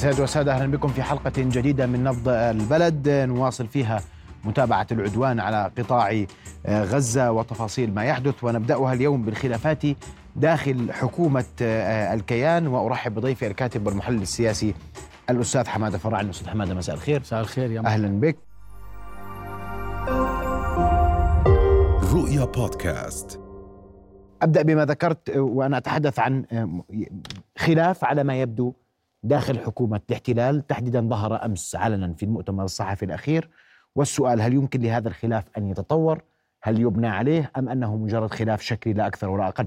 سيد وسادة أهلا بكم في حلقة جديدة من نبض البلد. نواصل فيها متابعة العدوان على قطاع غزة وتفاصيل ما يحدث. ونبدأها اليوم بالخلافات داخل حكومة الكيان. وأرحب بضيفي الكاتب والمحلل السياسي الأستاذ حمادة فرع أستاذ حمادة مساء الخير. مساء الخير يا أهلا بك. رؤيا بودكاست. أبدأ بما ذكرت وأنا أتحدث عن خلاف على ما يبدو داخل حكومة الاحتلال تحديدا ظهر أمس علنا في المؤتمر الصحفي الأخير. والسؤال هل يمكن لهذا الخلاف أن يتطور؟ هل يبنى عليه أم أنه مجرد خلاف شكلي لا أكثر ولا أقل؟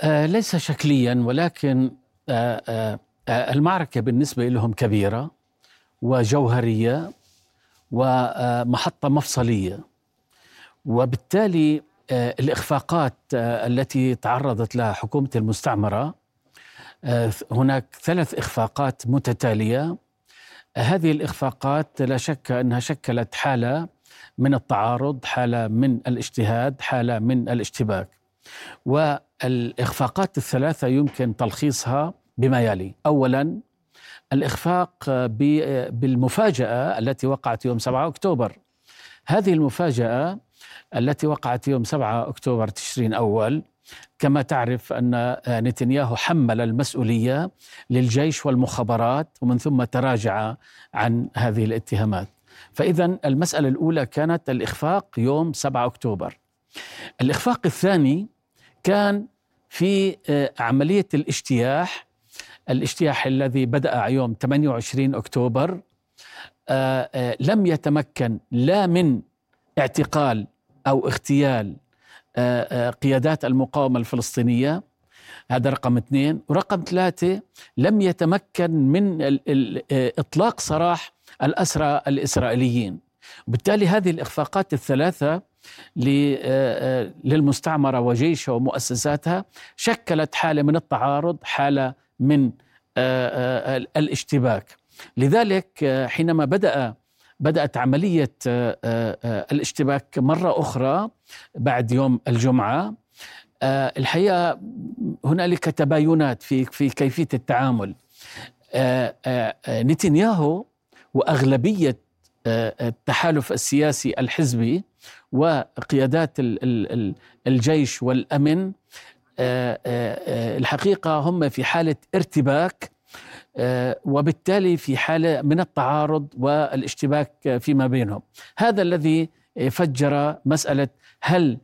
آه ليس شكليا ولكن آه آه المعركة بالنسبة لهم كبيرة وجوهرية ومحطة مفصلية. وبالتالي آه الإخفاقات آه التي تعرضت لها حكومة المستعمرة هناك ثلاث إخفاقات متتالية. هذه الإخفاقات لا شك أنها شكلت حالة من التعارض حالة من الاجتهاد حالة من الاشتباك. والإخفاقات الثلاثة يمكن تلخيصها بما يلي. أولا الإخفاق بالمفاجأة التي وقعت يوم 7 أكتوبر. هذه المفاجأة التي وقعت يوم 7 أكتوبر تشرين أول كما تعرف أن نتنياهو حمل المسؤولية للجيش والمخابرات ومن ثم تراجع عن هذه الاتهامات. فإذا المسألة الأولى كانت الإخفاق يوم 7 أكتوبر. الإخفاق الثاني كان في عملية الاجتياح الاجتياح الذي بدأ يوم 28 أكتوبر لم يتمكن لا من اعتقال أو اغتيال قيادات المقاومة الفلسطينية. هذا رقم اثنين. ورقم ثلاثة لم يتمكن من إطلاق سراح الأسرى الإسرائيليين. وبالتالي هذه الإخفاقات الثلاثة للمستعمرة وجيشها ومؤسساتها شكلت حالة من التعارض حالة من الاشتباك. لذلك حينما بدأ بدأت عملية الاشتباك مرة أخرى بعد يوم الجمعة. الحقيقة هنالك تباينات في في كيفية التعامل. نتنياهو وأغلبية التحالف السياسي الحزبي وقيادات الجيش والأمن الحقيقة هم في حالة ارتباك وبالتالي في حالة من التعارض والاشتباك فيما بينهم. هذا الذي فجر مسألة هل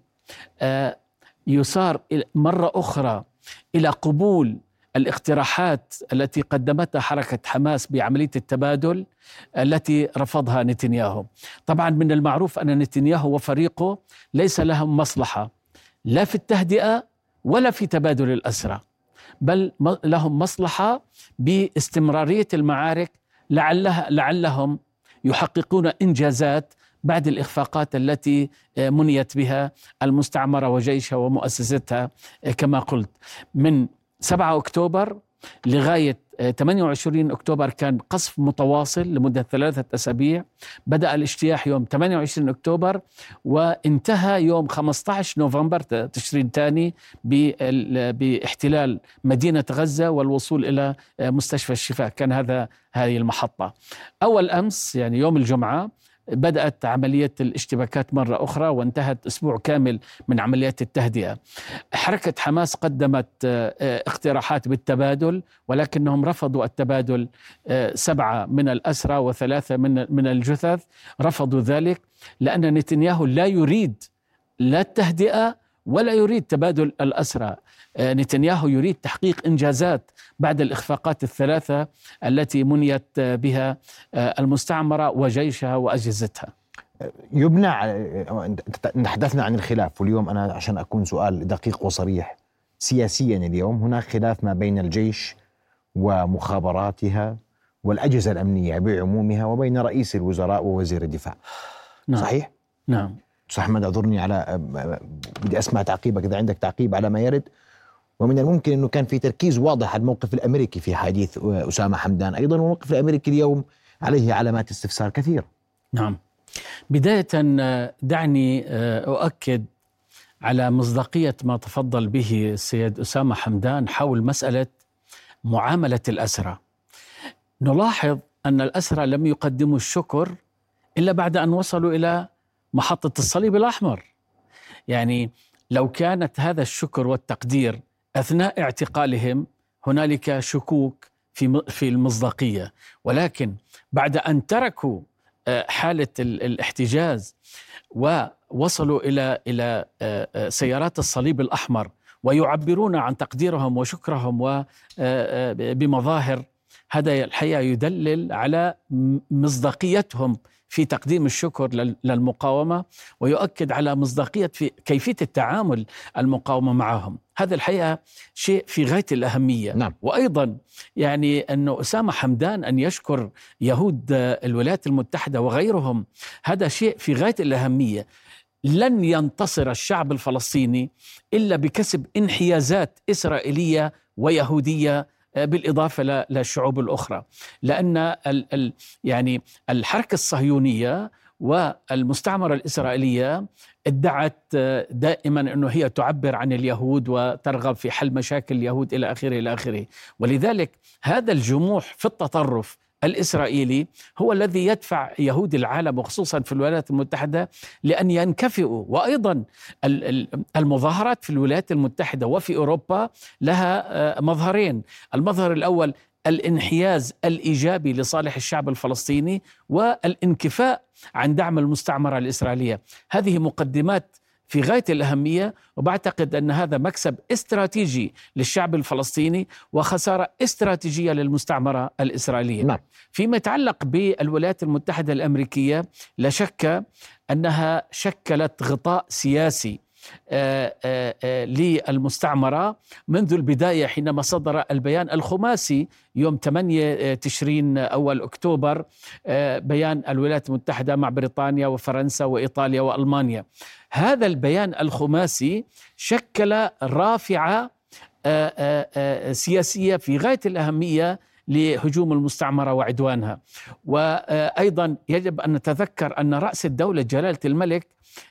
يصار مرة أخرى إلى قبول الاقتراحات التي قدمتها حركة حماس بعملية التبادل التي رفضها نتنياهو. طبعا من المعروف أن نتنياهو وفريقه ليس لهم مصلحة لا في التهدئة ولا في تبادل الأسرى. بل لهم مصلحة باستمرارية المعارك لعلها لعلهم يحققون إنجازات بعد الإخفاقات التي منيت بها المستعمرة وجيشها ومؤسستها كما قلت. من 7 أكتوبر لغاية 28 أكتوبر كان قصف متواصل لمدة ثلاثة أسابيع. بدأ الاجتياح يوم 28 أكتوبر وانتهى يوم 15 نوفمبر تشرين ثاني باحتلال مدينة غزة والوصول إلى مستشفى الشفاء. كان هذا هذه المحطة. أول أمس يعني يوم الجمعة بدأت عملية الاشتباكات مرة أخرى وانتهت أسبوع كامل من عمليات التهدئة. حركة حماس قدمت اقتراحات بالتبادل ولكنهم رفضوا التبادل سبعة من الأسرى وثلاثة من من الجثث رفضوا ذلك لأن نتنياهو لا يريد لا التهدئة ولا يريد تبادل الأسرى. نتنياهو يريد تحقيق إنجازات بعد الإخفاقات الثلاثة التي منيت بها المستعمرة وجيشها وأجهزتها يبنى تحدثنا عن الخلاف واليوم أنا عشان أكون سؤال دقيق وصريح سياسيا اليوم هناك خلاف ما بين الجيش ومخابراتها والأجهزة الأمنية بعمومها وبين رئيس الوزراء ووزير الدفاع نعم. صحيح؟ نعم أستاذ احمد اعذرني على بدي أسمع تعقيبك إذا عندك تعقيب على ما يرد ومن الممكن إنه كان في تركيز واضح على الموقف الأمريكي في حديث أسامة حمدان أيضا والموقف الأمريكي اليوم عليه علامات استفسار كثيرة. نعم. بداية دعني أؤكد على مصداقية ما تفضل به السيد أسامة حمدان حول مسألة معاملة الأسرى. نلاحظ أن الأسرى لم يقدموا الشكر إلا بعد أن وصلوا إلى محطة الصليب الأحمر يعني لو كانت هذا الشكر والتقدير أثناء اعتقالهم هنالك شكوك في في المصداقية. ولكن بعد أن تركوا آه، حالة الاحتجاز ووصلوا إلى إلى آه، آه، سيارات الصليب الأحمر ويعبرون عن تقديرهم وشكرهم بمظاهر هذا الحقيقة يدلل على مصداقيتهم في تقديم الشكر للمقاومة ويؤكد على مصداقية في كيفية التعامل المقاومة معهم. هذا الحقيقة شيء في غاية الأهمية. نعم. وأيضا يعني أنه أسامة حمدان أن يشكر يهود الولايات المتحدة وغيرهم هذا شيء في غاية الأهمية. لن ينتصر الشعب الفلسطيني إلا بكسب انحيازات إسرائيلية ويهودية آه، بالإضافة للشعوب الأخرى. لأن ال ال يعني الحركة الصهيونية والمستعمرة الإسرائيلية ادعت آه، دائما أنه هي تعبر عن اليهود وترغب في حل مشاكل اليهود إلى آخره إلى آخره. ولذلك هذا الجموح في التطرف الإسرائيلي هو الذي يدفع يهود العالم وخصوصا في الولايات المتحدة لأن ينكفئوا. وأيضا المظاهرات في الولايات المتحدة وفي أوروبا لها آه، مظهرين. المظهر الأول الانحياز الإيجابي لصالح الشعب الفلسطيني والانكفاء عن دعم المستعمرة الإسرائيلية. هذه مقدمات في غاية الأهمية وبعتقد أن هذا مكسب استراتيجي للشعب الفلسطيني وخسارة استراتيجية للمستعمرة الإسرائيلية. نعم. فيما يتعلق بالولايات المتحدة الأمريكية لا شك أنها شكلت غطاء سياسي للمستعمرة منذ البداية حينما صدر البيان الخماسي يوم 8 تشرين أول أكتوبر بيان الولايات المتحدة مع بريطانيا وفرنسا وإيطاليا وألمانيا. هذا البيان الخماسي شكل رافعة سياسية في غاية الأهمية لهجوم المستعمرة وعدوانها. وأيضا يجب أن نتذكر أن رأس الدولة جلالة الملك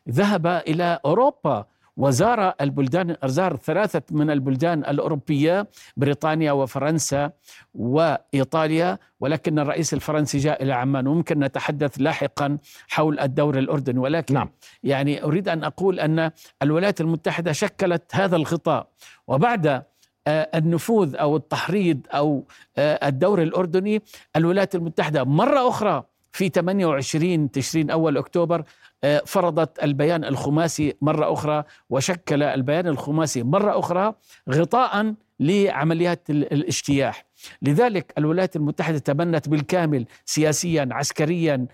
ذهب إلى أوروبا وزار البلدان زار ثلاثة من البلدان الأوروبية بريطانيا وفرنسا وإيطاليا ولكن الرئيس الفرنسي جاء إلى عمان وممكن نتحدث لاحقا حول الدور الأردني ولكن نعم. يعني أريد أن أقول أن الولايات المتحدة شكلت هذا الغطاء وبعد آه، النفوذ أو التحريض أو آه، الدور الأردني الولايات المتحدة مرة أخرى في 28 تشرين أول أكتوبر آه، فرضت البيان الخماسي مرة أخرى وشكل البيان الخماسي مرة أخرى غطاء لعمليات الاجتياح. لذلك الولايات المتحدة تبنت بالكامل سياسيا عسكريا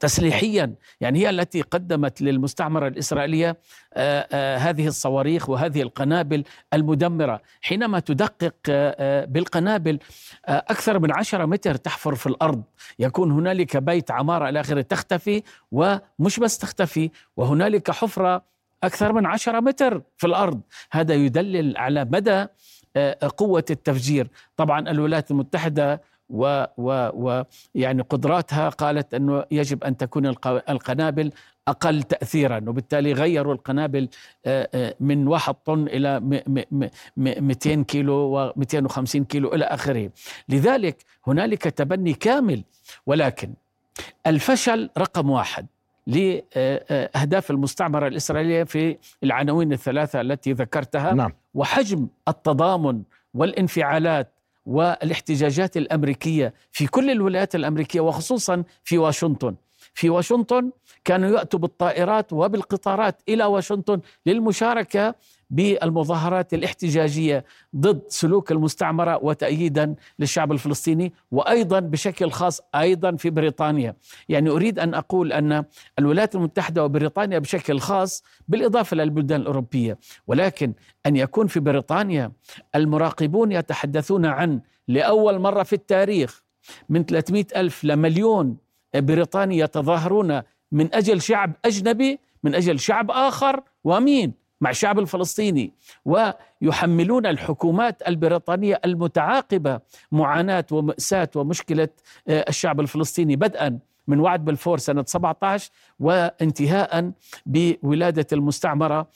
تسليحيا. يعني هي التي قدمت للمستعمرة الإسرائيلية آه، آه، هذه الصواريخ وهذه القنابل المدمرة. حينما تدقق آه، بالقنابل أكثر من عشرة متر تحفر في الأرض. يكون هنالك بيت عمارة إلى آخره تختفي ومش بس تختفي وهنالك حفرة أكثر من عشرة متر في الأرض. هذا يدلل على مدى قوة التفجير. طبعا الولايات المتحدة و و و يعني قدراتها قالت أنه يجب أن تكون القنابل أقل تاثيرا وبالتالي غيروا القنابل من واحد طن إلى 200 كيلو و250 كيلو إلى آخره لذلك هنالك تبني كامل ولكن الفشل رقم واحد لأهداف المستعمرة الإسرائيلية في العناوين الثلاثة التي ذكرتها نعم. وحجم التضامن والانفعالات والاحتجاجات الأمريكية في كل الولايات الأمريكية وخصوصا في واشنطن. في واشنطن كانوا يأتوا بالطائرات وبالقطارات إلى واشنطن للمشاركة بالمظاهرات الاحتجاجية ضد سلوك المستعمرة وتأييدا للشعب الفلسطيني وأيضا بشكل خاص أيضا في بريطانيا، يعني أريد أن أقول أن الولايات المتحدة وبريطانيا بشكل خاص بالإضافة للبلدان الأوروبية، ولكن أن يكون في بريطانيا المراقبون يتحدثون عن لأول مرة في التاريخ من 300 ألف لمليون بريطاني يتظاهرون من أجل شعب أجنبي من أجل شعب آخر ومين؟ مع الشعب الفلسطيني ويحملون الحكومات البريطانية المتعاقبة معاناة ومأساة ومشكلة آه، الشعب الفلسطيني بدءا من وعد بلفور سنة 17 وانتهاء بولادة المستعمرة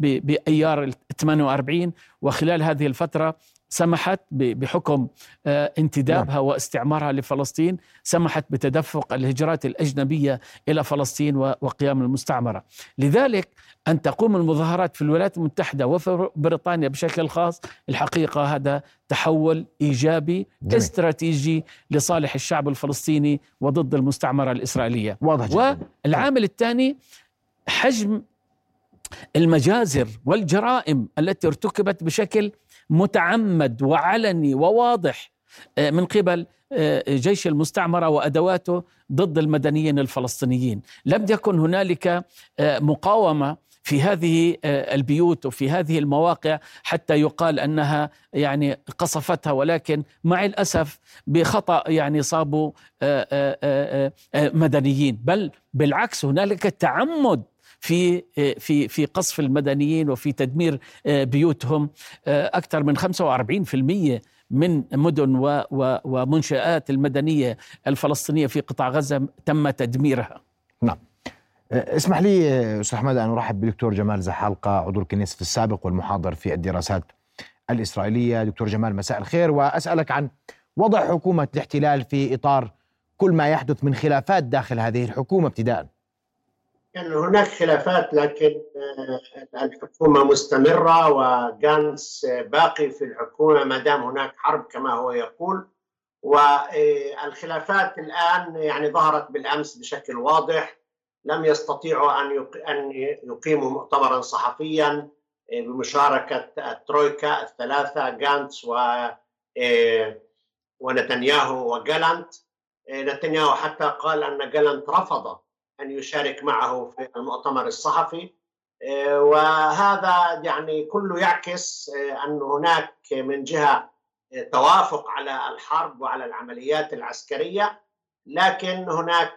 بأيار 48 وخلال هذه الفترة سمحت بحكم آه، انتدابها واستعمارها لفلسطين سمحت بتدفق الهجرات الأجنبية إلى فلسطين وقيام المستعمرة لذلك أن تقوم المظاهرات في الولايات المتحدة وفي بريطانيا بشكل خاص الحقيقة هذا تحول إيجابي جميل. استراتيجي لصالح الشعب الفلسطيني وضد المستعمرة الإسرائيلية واضح جدا. والعامل الثاني حجم المجازر والجرائم التي ارتكبت بشكل متعمد وعلني وواضح آه، من قبل آه، جيش المستعمرة وأدواته ضد المدنيين الفلسطينيين. لم يكن هنالك آه، مقاومة في هذه البيوت وفي هذه المواقع حتى يقال أنها يعني قصفتها ولكن مع الأسف بخطأ يعني صابوا مدنيين. بل بالعكس هنالك تعمد في في في قصف المدنيين وفي تدمير آه، بيوتهم. آه، أكثر من 45% من مدن ومنشآت المدنية الفلسطينية في قطاع غزة تم تدميرها. نعم. آه، اسمح لي أستاذ أحمد أن أرحب بالدكتور جمال زحالقه عضو الكنيسة السابق والمحاضر في الدراسات الإسرائيلية. دكتور جمال مساء الخير وأسألك عن وضع حكومة الاحتلال في إطار كل ما يحدث من خلافات داخل هذه الحكومة ابتداء. كان هناك خلافات لكن آه، الحكومة مستمرة وجانس باقي في الحكومة ما دام هناك حرب كما هو يقول. والخلافات الآن يعني ظهرت بالأمس بشكل واضح. لم يستطيعوا أن أن يقيموا مؤتمرا صحفيا آه، بمشاركة الترويكا الثلاثة جانتس و آه، ونتنياهو وجالانت نتنياهو حتى قال أن جالانت رفض أن يشارك معه في المؤتمر الصحفي. آه، وهذا يعني كله يعكس آه، أن هناك من جهة آه، توافق على الحرب وعلى العمليات العسكرية لكن هناك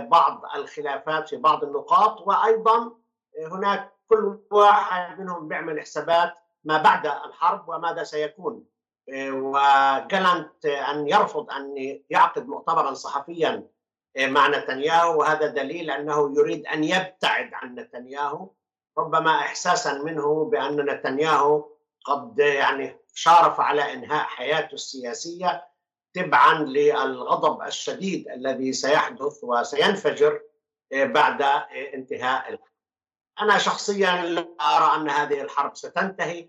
بعض الخلافات في بعض النقاط وأيضا هناك كل واحد منهم بيعمل حسابات ما بعد الحرب وماذا سيكون. وجلنت أن يرفض أن يعقد مؤتمرا صحفيا مع نتنياهو وهذا دليل أنه يريد أن يبتعد عن نتنياهو. ربما احساسا منه بأن نتنياهو قد يعني شارف على إنهاء حياته السياسية تبعا للغضب الشديد الذي سيحدث وسينفجر بعد انتهاء أنا شخصيا لا أرى أن هذه الحرب ستنتهي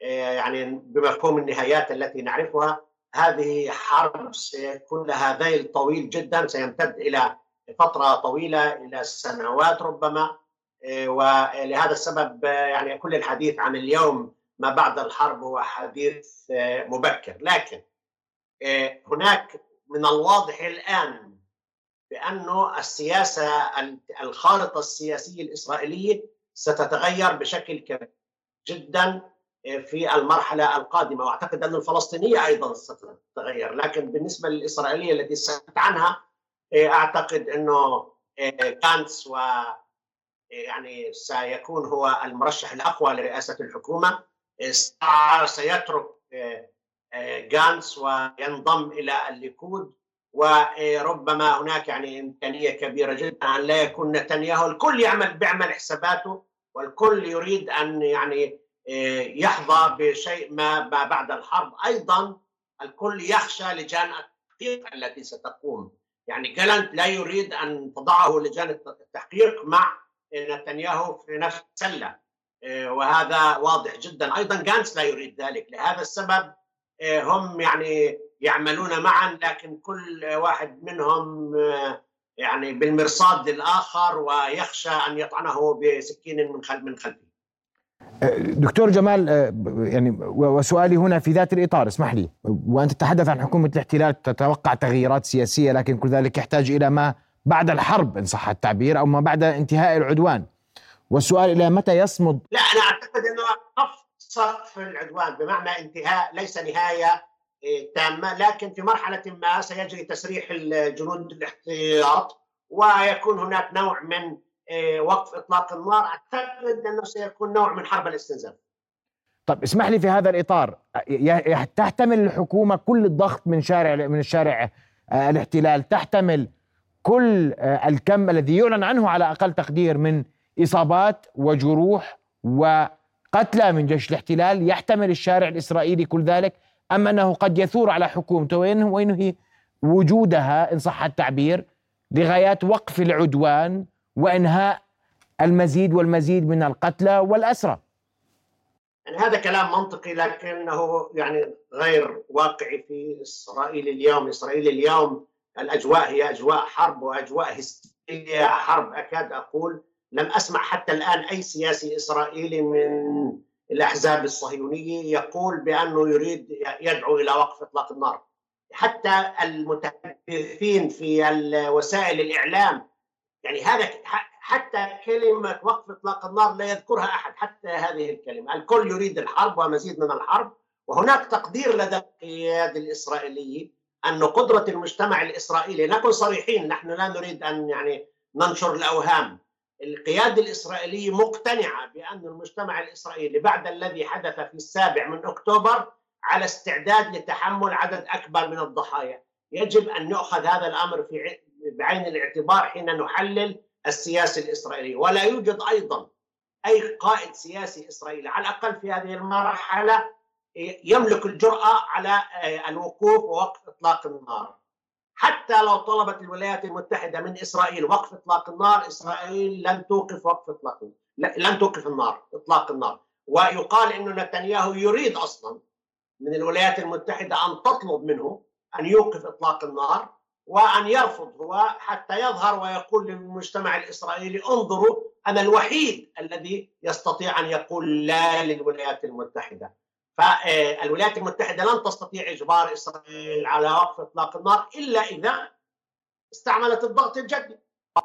يعني بمفهوم النهايات التي نعرفها. هذه حرب سيكون لها ذيل طويل جدا سيمتد إلى فترة طويلة إلى سنوات ربما. إيه، ولهذا السبب يعني كل الحديث عن اليوم ما بعد الحرب هو حديث إيه، مبكر. لكن إيه، هناك من الواضح الآن بانه السياسة الخارطة السياسية الإسرائيلية ستتغير بشكل كبير جدا. في المرحلة القادمة وأعتقد أن الفلسطينية أيضا ستتغير. لكن بالنسبة للإسرائيلية التي سألت عنها أعتقد أنه كانتس و يعني سيكون هو المرشح الأقوى لرئاسة الحكومة. سيترك جانس وينضم إلى الليكود. وربما هناك يعني إمكانية كبيرة جدا أن لا يكون نتنياهو. الكل يعمل بيعمل حساباته والكل يريد أن يعني يحظى بشيء ما بعد الحرب. أيضا الكل يخشى لجان التحقيق التي ستقوم. يعني جالنت لا يريد أن تضعه لجان التحقيق مع نتنياهو في نفس السلة. وهذا واضح جدا. أيضا جانس لا يريد ذلك. لهذا السبب هم يعني يعملون معا لكن كل واحد منهم يعني بالمرصاد للاخر ويخشى أن يطعنه بسكين من من خلفه. دكتور جمال آه، يعني وسؤالي هنا في ذات الإطار اسمح لي. وأنت تتحدث عن حكومة الاحتلال تتوقع تغييرات سياسية لكن كل ذلك يحتاج إلى ما بعد الحرب إن صح التعبير أو ما بعد انتهاء العدوان. والسؤال إلى متى يصمد؟ لا أنا أعتقد أنه سقف العدوان بمعنى انتهاء ليس نهاية آه، تامة لكن في مرحلة ما سيجري تسريح الجنود الاحتياط ويكون هناك نوع من وقف إطلاق النار. أعتقد أنه سيكون نوع من حرب الاستنزاف. طب اسمح لي في هذا الإطار. تحتمل الحكومة كل الضغط من شارع من الشارع آه، الاحتلال؟ تحتمل كل آه، الكم الذي يعلن عنه على أقل تقدير من إصابات وجروح و قتلى من جيش الاحتلال؟ يحتمل الشارع الإسرائيلي كل ذلك؟ أم أنه قد يثور على حكومته؟ وينهي وجودها إن صح التعبير لغايات وقف العدوان وإنهاء المزيد والمزيد من القتلى والأسرى. يعني هذا كلام منطقي لكنه يعني غير واقعي في إسرائيل اليوم. إسرائيل اليوم الأجواء هي أجواء حرب وأجواء هستيرية حرب أكاد أقول. لم أسمع حتى الآن أي سياسي إسرائيلي من الأحزاب الصهيونية يقول بأنه يريد يدعو إلى وقف إطلاق النار. حتى المتحدثين في وسائل الإعلام يعني هذا حتى كلمة وقف إطلاق النار لا يذكرها أحد حتى هذه الكلمة. الكل يريد الحرب ومزيد من الحرب وهناك تقدير لدى القيادة الإسرائيلية أن قدرة المجتمع الإسرائيلي نكون صريحين نحن لا نريد أن يعني ننشر الأوهام. القيادة الإسرائيلية مقتنعة بأن المجتمع الإسرائيلي بعد الذي حدث في السابع من أكتوبر على استعداد لتحمل عدد أكبر من الضحايا. يجب أن يؤخذ هذا الأمر في بعين الاعتبار حين نحلل السياسة الإسرائيلية ولا يوجد أيضا أي قائد سياسي إسرائيلي على الأقل في هذه المرحلة يملك الجرأة على الوقوف ووقف إطلاق النار. حتى لو طلبت الولايات المتحدة من إسرائيل وقف إطلاق النار إسرائيل لن توقف وقف إطلاق لن توقف النار إطلاق النار. ويقال أن نتنياهو يريد أصلا من الولايات المتحدة أن تطلب منه أن يوقف إطلاق النار. وأن يرفض هو حتى يظهر ويقول للمجتمع الإسرائيلي انظروا أنا الوحيد الذي يستطيع أن يقول لا للولايات المتحدة. فالولايات المتحدة لن تستطيع إجبار إسرائيل على وقف إطلاق النار إلا إذا استعملت الضغط الجدي.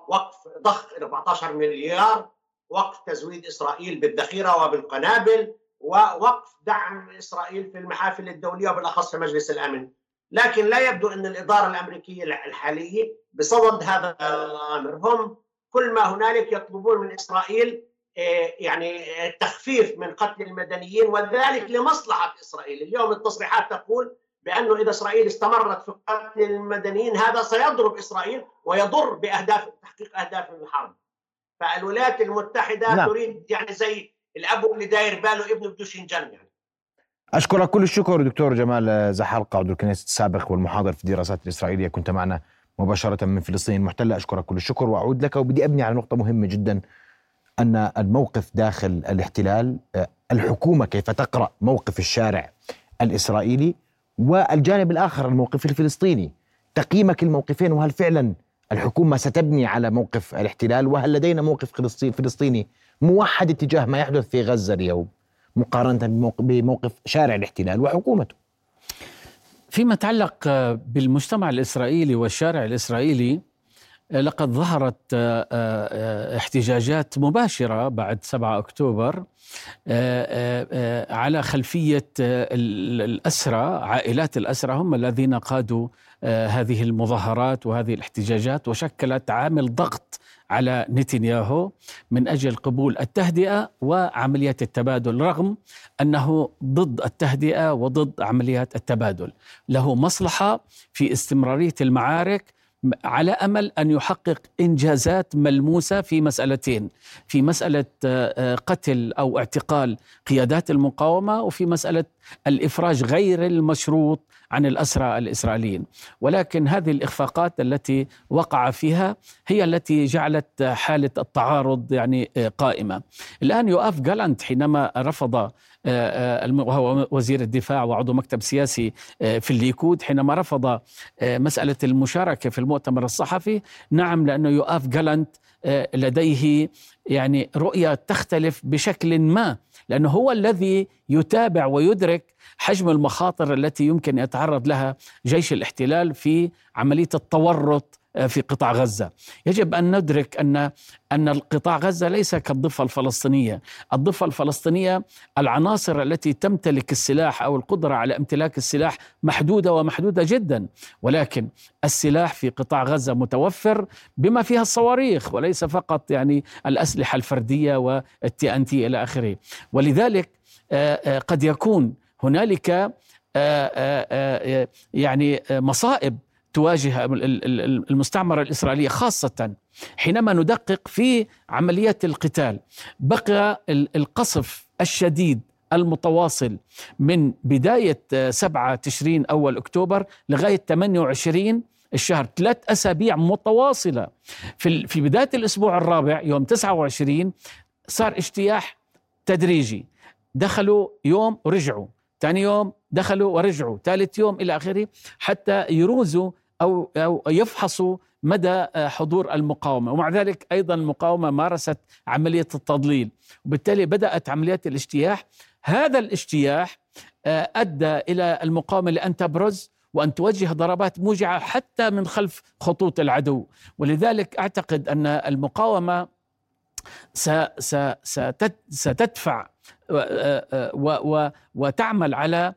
وقف ضخ 14 مليار وقف تزويد إسرائيل بالذخيرة وبالقنابل ووقف دعم إسرائيل في المحافل الدولية وبالأخص في مجلس الأمن. لكن لا يبدو أن الإدارة الأمريكية الحالية بصدد هذا الأمر هم كل ما هنالك يطلبون من إسرائيل آه، يعني التخفيف من قتل المدنيين وذلك لمصلحة إسرائيل. اليوم التصريحات تقول بأنه إذا إسرائيل استمرت في قتل المدنيين هذا سيضرب إسرائيل ويضر بأهداف تحقيق أهداف الحرب. فالولايات المتحدة نعم. تريد يعني زي الأب اللي داير باله ابنه بده ينجن يعني. أشكرك كل الشكر دكتور جمال زحلقة عضو الكنيسة السابق والمحاضر في الدراسات الإسرائيلية. كنت معنا مباشرة من فلسطين. المحتلة أشكرك كل الشكر. وأعود لك وبدي أبني على نقطة مهمة جدا أن الموقف داخل الاحتلال آه، الحكومة كيف تقرأ موقف الشارع الإسرائيلي والجانب الآخر الموقف الفلسطيني. تقييمك الموقفين وهل فعلا الحكومة ستبني على موقف الاحتلال؟ وهل لدينا موقف فلسطيني موحد اتجاه ما يحدث في غزة اليوم؟ مقارنة بموقف شارع الاحتلال وحكومته. فيما يتعلق بالمجتمع الإسرائيلي والشارع الإسرائيلي لقد ظهرت آه، آه، احتجاجات مباشرة بعد 7 أكتوبر آه، على خلفية الأسرى عائلات الأسرى هم الذين قادوا هذه المظاهرات وهذه الاحتجاجات وشكلت عامل ضغط على نتنياهو من أجل قبول التهدئة وعمليات التبادل رغم أنه ضد التهدئة وضد عمليات التبادل. له مصلحة في استمرارية المعارك على أمل أن يحقق إنجازات ملموسة في مسألتين في مسألة آه، آه، قتل أو اعتقال قيادات المقاومة وفي مسألة الإفراج غير المشروط عن الأسرى الإسرائيليين. ولكن هذه الإخفاقات التي وقع فيها هي التي جعلت حالة التعارض يعني آه، قائمة. الآن يؤاف جالانت حينما رفض وهو وزير الدفاع وعضو مكتب سياسي في الليكود حينما رفض مسألة المشاركة في المؤتمر الصحفي. نعم لأنه يؤاف جالنت آه، لديه يعني رؤية تختلف بشكل ما لأنه هو الذي يتابع ويدرك حجم المخاطر التي يمكن يتعرض لها جيش الاحتلال في عملية التورط في قطاع غزة. يجب أن ندرك ان أن القطاع غزة ليس كالضفة الفلسطينية. الضفة الفلسطينية العناصر التي تمتلك السلاح أو القدرة على امتلاك السلاح محدودة ومحدودة جدا. ولكن السلاح في قطاع غزة متوفر بما فيها الصواريخ وليس فقط يعني الأسلحة الفردية والتي ان تي إلى آخره. ولذلك قد يكون هنالك يعني مصائب تواجه المستعمرة الإسرائيلية خاصة حينما ندقق في عمليات القتال. بقى القصف الشديد المتواصل من بداية 7 تشرين أول أكتوبر لغاية 28 الشهر. ثلاث أسابيع متواصلة. في, في بداية الأسبوع الرابع يوم 29 صار اجتياح تدريجي. دخلوا يوم ورجعوا ثاني يوم دخلوا ورجعوا. ثالث يوم إلى آخره حتى يروزوا أو, أو يفحصوا مدى حضور المقاومة. ومع ذلك أيضا المقاومة مارست عملية التضليل. وبالتالي بدأت عمليات الاجتياح. هذا الاجتياح آه، أدى إلى المقاومة لأن تبرز وأن توجه ضربات موجعة حتى من خلف خطوط العدو. ولذلك أعتقد أن المقاومة ستدفع وتعمل على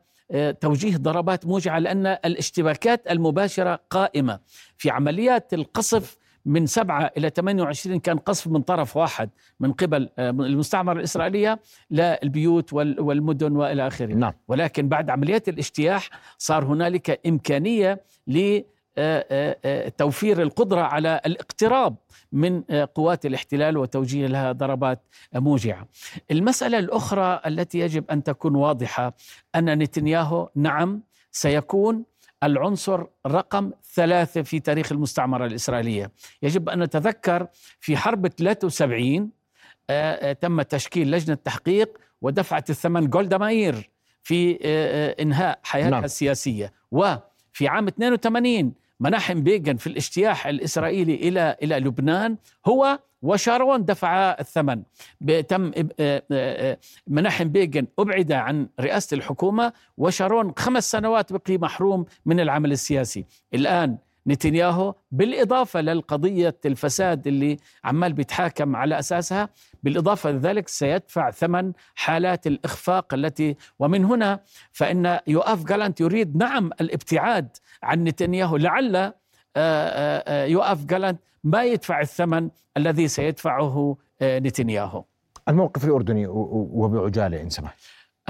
توجيه ضربات موجعة لأن الاشتباكات المباشرة قائمة في عمليات القصف من 7 إلى 28 كان قصف من طرف واحد من قبل المستعمرة الإسرائيلية للبيوت والمدن وإلى آخره نعم. ولكن بعد عمليات الاجتياح صار هنالك إمكانية لتوفير القدرة على الاقتراب من قوات الاحتلال وتوجيه لها ضربات موجعة. المسألة الأخرى التي يجب أن تكون واضحة أن نتنياهو نعم سيكون العنصر رقم ثلاثة في تاريخ المستعمرة الإسرائيلية. يجب أن نتذكر في حرب 73 تم تشكيل لجنة تحقيق ودفعت الثمن جولدا ماير في إنهاء حياتها نعم. السياسية. وفي عام 82 مناحم بيغن في الاجتياح الإسرائيلي إلى إلى لبنان هو وشارون دفع الثمن. تم آه، آه، مناحم بيغن أبعد عن رئاسة الحكومة وشارون خمس سنوات بقي محروم من العمل السياسي. الآن نتنياهو بالإضافة للقضية الفساد اللي عمال بيتحاكم على أساسها. بالإضافة لذلك سيدفع ثمن حالات الإخفاق التي ومن هنا فإن يوآف جالانت يريد نعم الابتعاد عن نتنياهو. لعل آه، يوآف جالانت ما يدفع الثمن الذي سيدفعه آه، نتنياهو. الموقف الأردني وبعجالة إن سمحت.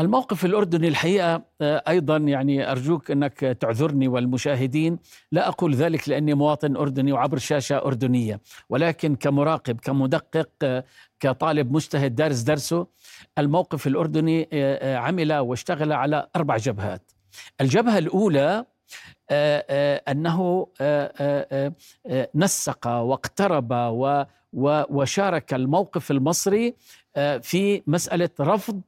الموقف الأردني الحقيقة آه، أيضا يعني أرجوك أنك تعذرني والمشاهدين. لا أقول ذلك لأني مواطن أردني وعبر شاشة أردنية ولكن كمراقب كمدقق آه، كطالب مجتهد دارس درسه الموقف الأردني عمل واشتغل على أربع جبهات. الجبهة الأولى آه، آه، آه، نسق واقترب وشارك الموقف المصري في مسألة رفض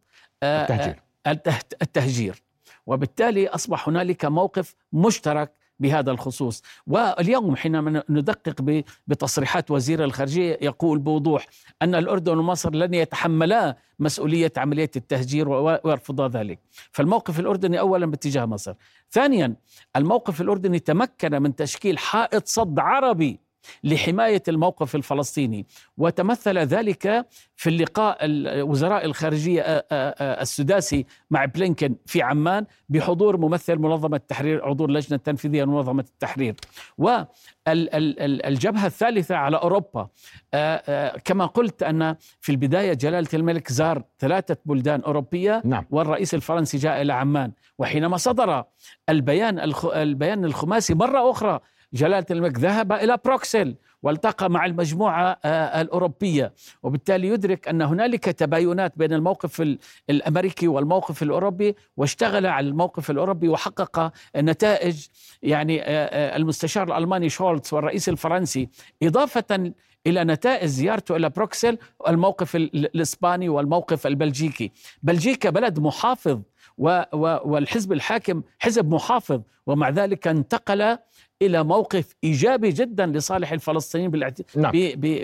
التهجير. التهجير. وبالتالي أصبح هنالك موقف مشترك بهذا الخصوص. واليوم حينما ندقق بتصريحات وزير الخارجية يقول بوضوح أن الأردن ومصر لن يتحملا مسؤولية عملية التهجير ويرفضا ذلك. فالموقف الأردني أولا باتجاه مصر. ثانيا الموقف الأردني تمكن من تشكيل حائط صد عربي لحماية الموقف الفلسطيني. وتمثل ذلك في اللقاء وزراء الخارجية السداسي مع بلينكن في عمان بحضور ممثل منظمة التحرير عضو اللجنة التنفيذية لمنظمة التحرير. والجبهه الثالثة على أوروبا كما قلت أن في البداية جلالة الملك زار ثلاثة بلدان أوروبية نعم. والرئيس الفرنسي جاء إلى عمان. وحينما صدر البيان البيان الخماسي مرة أخرى جلالة الملك ذهب إلى بروكسل والتقى مع المجموعة آه، الأوروبية. وبالتالي يدرك أن هنالك تباينات بين الموقف الأمريكي والموقف الأوروبي واشتغل على الموقف الأوروبي وحقق نتائج يعني آه، آه، المستشار الألماني شولتز والرئيس الفرنسي إضافة إلى نتائج زيارته إلى بروكسل الموقف الإسباني والموقف البلجيكي. بلجيكا بلد محافظ والحزب الحاكم حزب محافظ ومع ذلك انتقل إلى موقف إيجابي جدا لصالح الفلسطينيين بالاعت... نعم.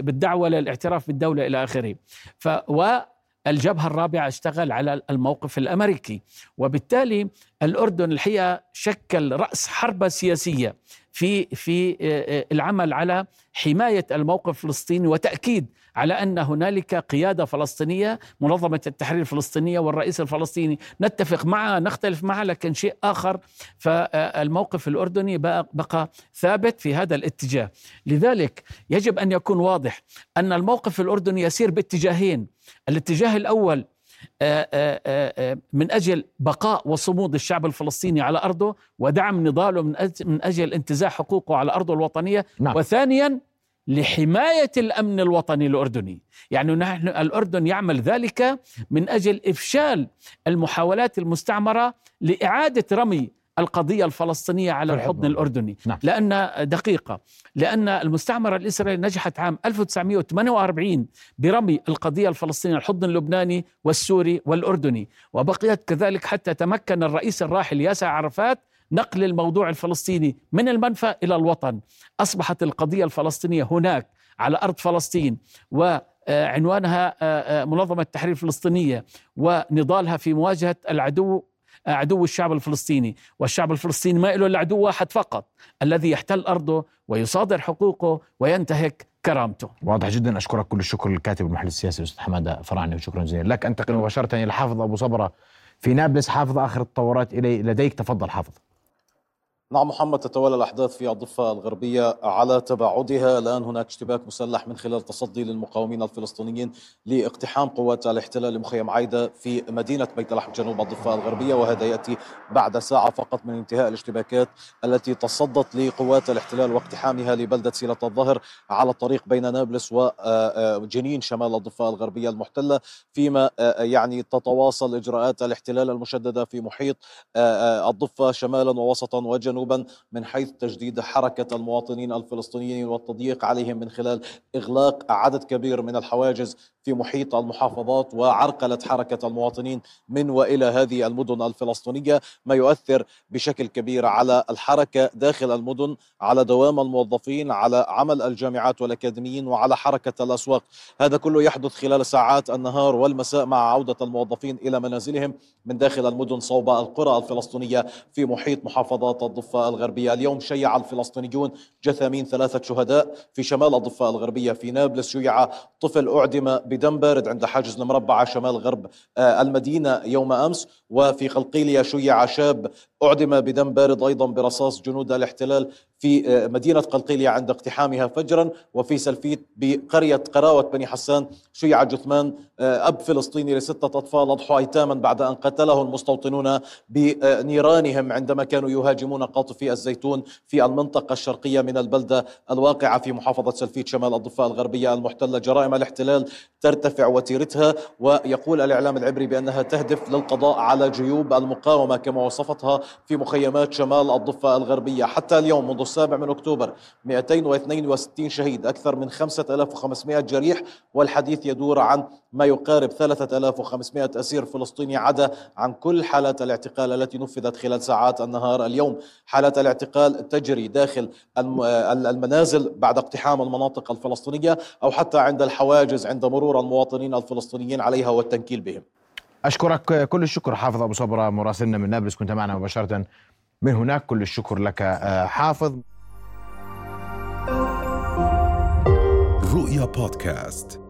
بالدعوة للاعتراف بالدولة إلى آخره ف والجبهة الرابعة اشتغل على الموقف الأمريكي وبالتالي الأردن الحقيقة شكل رأس حربة سياسية في في آه، آه، العمل على حماية الموقف الفلسطيني وتأكيد على أن هنالك قيادة فلسطينية منظمة التحرير الفلسطينية والرئيس الفلسطيني. نتفق معه نختلف معه لكن شيء آخر فالموقف الأردني بقى, ثابت في هذا الاتجاه. لذلك يجب أن يكون واضح أن الموقف الأردني يسير باتجاهين. الاتجاه الأول من أجل بقاء وصمود الشعب الفلسطيني على أرضه ودعم نضاله من أجل, أجل انتزاع حقوقه على أرضه الوطنية نعم. وثانيا لحماية الأمن الوطني الأردني، يعني نحن الأردن يعمل ذلك من أجل إفشال المحاولات المستعمرة لإعادة رمي القضية الفلسطينية على الحضن الأردني. نعم. لأن دقيقة لأن المستعمرة الإسرائيلية نجحت عام 1948 برمي القضية الفلسطينية الحضن اللبناني والسوري والأردني. وبقيت كذلك حتى تمكن الرئيس الراحل ياسر عرفات نقل الموضوع الفلسطيني من المنفى إلى الوطن. أصبحت القضية الفلسطينية هناك على أرض فلسطين وعنوانها منظمة التحرير الفلسطينية ونضالها في مواجهة العدو عدو الشعب الفلسطيني والشعب الفلسطيني ما له إلا عدو واحد فقط الذي يحتل أرضه ويصادر حقوقه وينتهك كرامته. واضح جدا. أشكرك كل الشكر للكاتب والمحلل السياسي الأستاذ حمادة فرعني وشكرا جزيلا لك. أنتقل مباشرة إلى حافظ أبو صبرة في نابلس. حافظ آخر التطورات إلي لديك. تفضل حافظ. نعم محمد تتوالى الأحداث في الضفة الغربية على تباعدها. الآن هناك اشتباك مسلح من خلال تصدي للمقاومين الفلسطينيين لاقتحام قوات الاحتلال لمخيم عايدة في مدينة بيت لحم جنوب الضفة الغربية وهذا يأتي بعد ساعة فقط من انتهاء الاشتباكات التي تصدت لقوات الاحتلال واقتحامها لبلدة سيلة الظهر على الطريق بين نابلس وجنين شمال الضفة الغربية المحتلة. فيما يعني تتواصل إجراءات الاحتلال المشددة في محيط الضفة شمالا ووسطا وجنوبا جنوبا من حيث تجديد حركة المواطنين الفلسطينيين والتضييق عليهم من خلال إغلاق عدد كبير من الحواجز في محيط المحافظات وعرقلة حركة المواطنين من وإلى هذه المدن الفلسطينية ما يؤثر بشكل كبير على الحركة داخل المدن على دوام الموظفين على عمل الجامعات والأكاديميين وعلى حركة الأسواق. هذا كله يحدث خلال ساعات النهار والمساء مع عودة الموظفين إلى منازلهم من داخل المدن صوب القرى الفلسطينية في محيط محافظات الضفة الغربية. اليوم شيع الفلسطينيون جثامين ثلاثة شهداء في شمال الضفة الغربية في نابلس. شيع طفل أعدم بدم بارد عند حاجز المربعة شمال غرب المدينة يوم أمس. وفي قلقيلية شيع شاب أعدم بدم بارد أيضا برصاص جنود الاحتلال في مدينة قلقيلية عند اقتحامها فجرا وفي سلفيت بقرية قراوة بني حسان شيع جثمان أب فلسطيني لستة أطفال أضحوا أيتاما بعد أن قتله المستوطنون بنيرانهم عندما كانوا يهاجمون قاطفي الزيتون في المنطقة الشرقية من البلدة الواقعة في محافظة سلفيت شمال الضفة الغربية المحتلة. جرائم الاحتلال ترتفع وتيرتها ويقول الإعلام العبري بأنها تهدف للقضاء على جيوب المقاومة كما وصفتها في مخيمات شمال الضفة الغربية. حتى اليوم منذ السابع من أكتوبر 262 شهيد أكثر من 5500 جريح والحديث يدور عن ما يقارب 3500 أسير فلسطيني عدا عن كل حالات الاعتقال التي نفذت خلال ساعات النهار اليوم. حالات الاعتقال تجري داخل المنازل بعد اقتحام المناطق الفلسطينية أو حتى عند الحواجز عند مرور المواطنين الفلسطينيين عليها والتنكيل بهم. أشكرك كل الشكر حافظ أبو صبرة مراسلنا من نابلس كنت معنا مباشرة. من هناك كل الشكر لك حافظ. رؤيا بودكاست.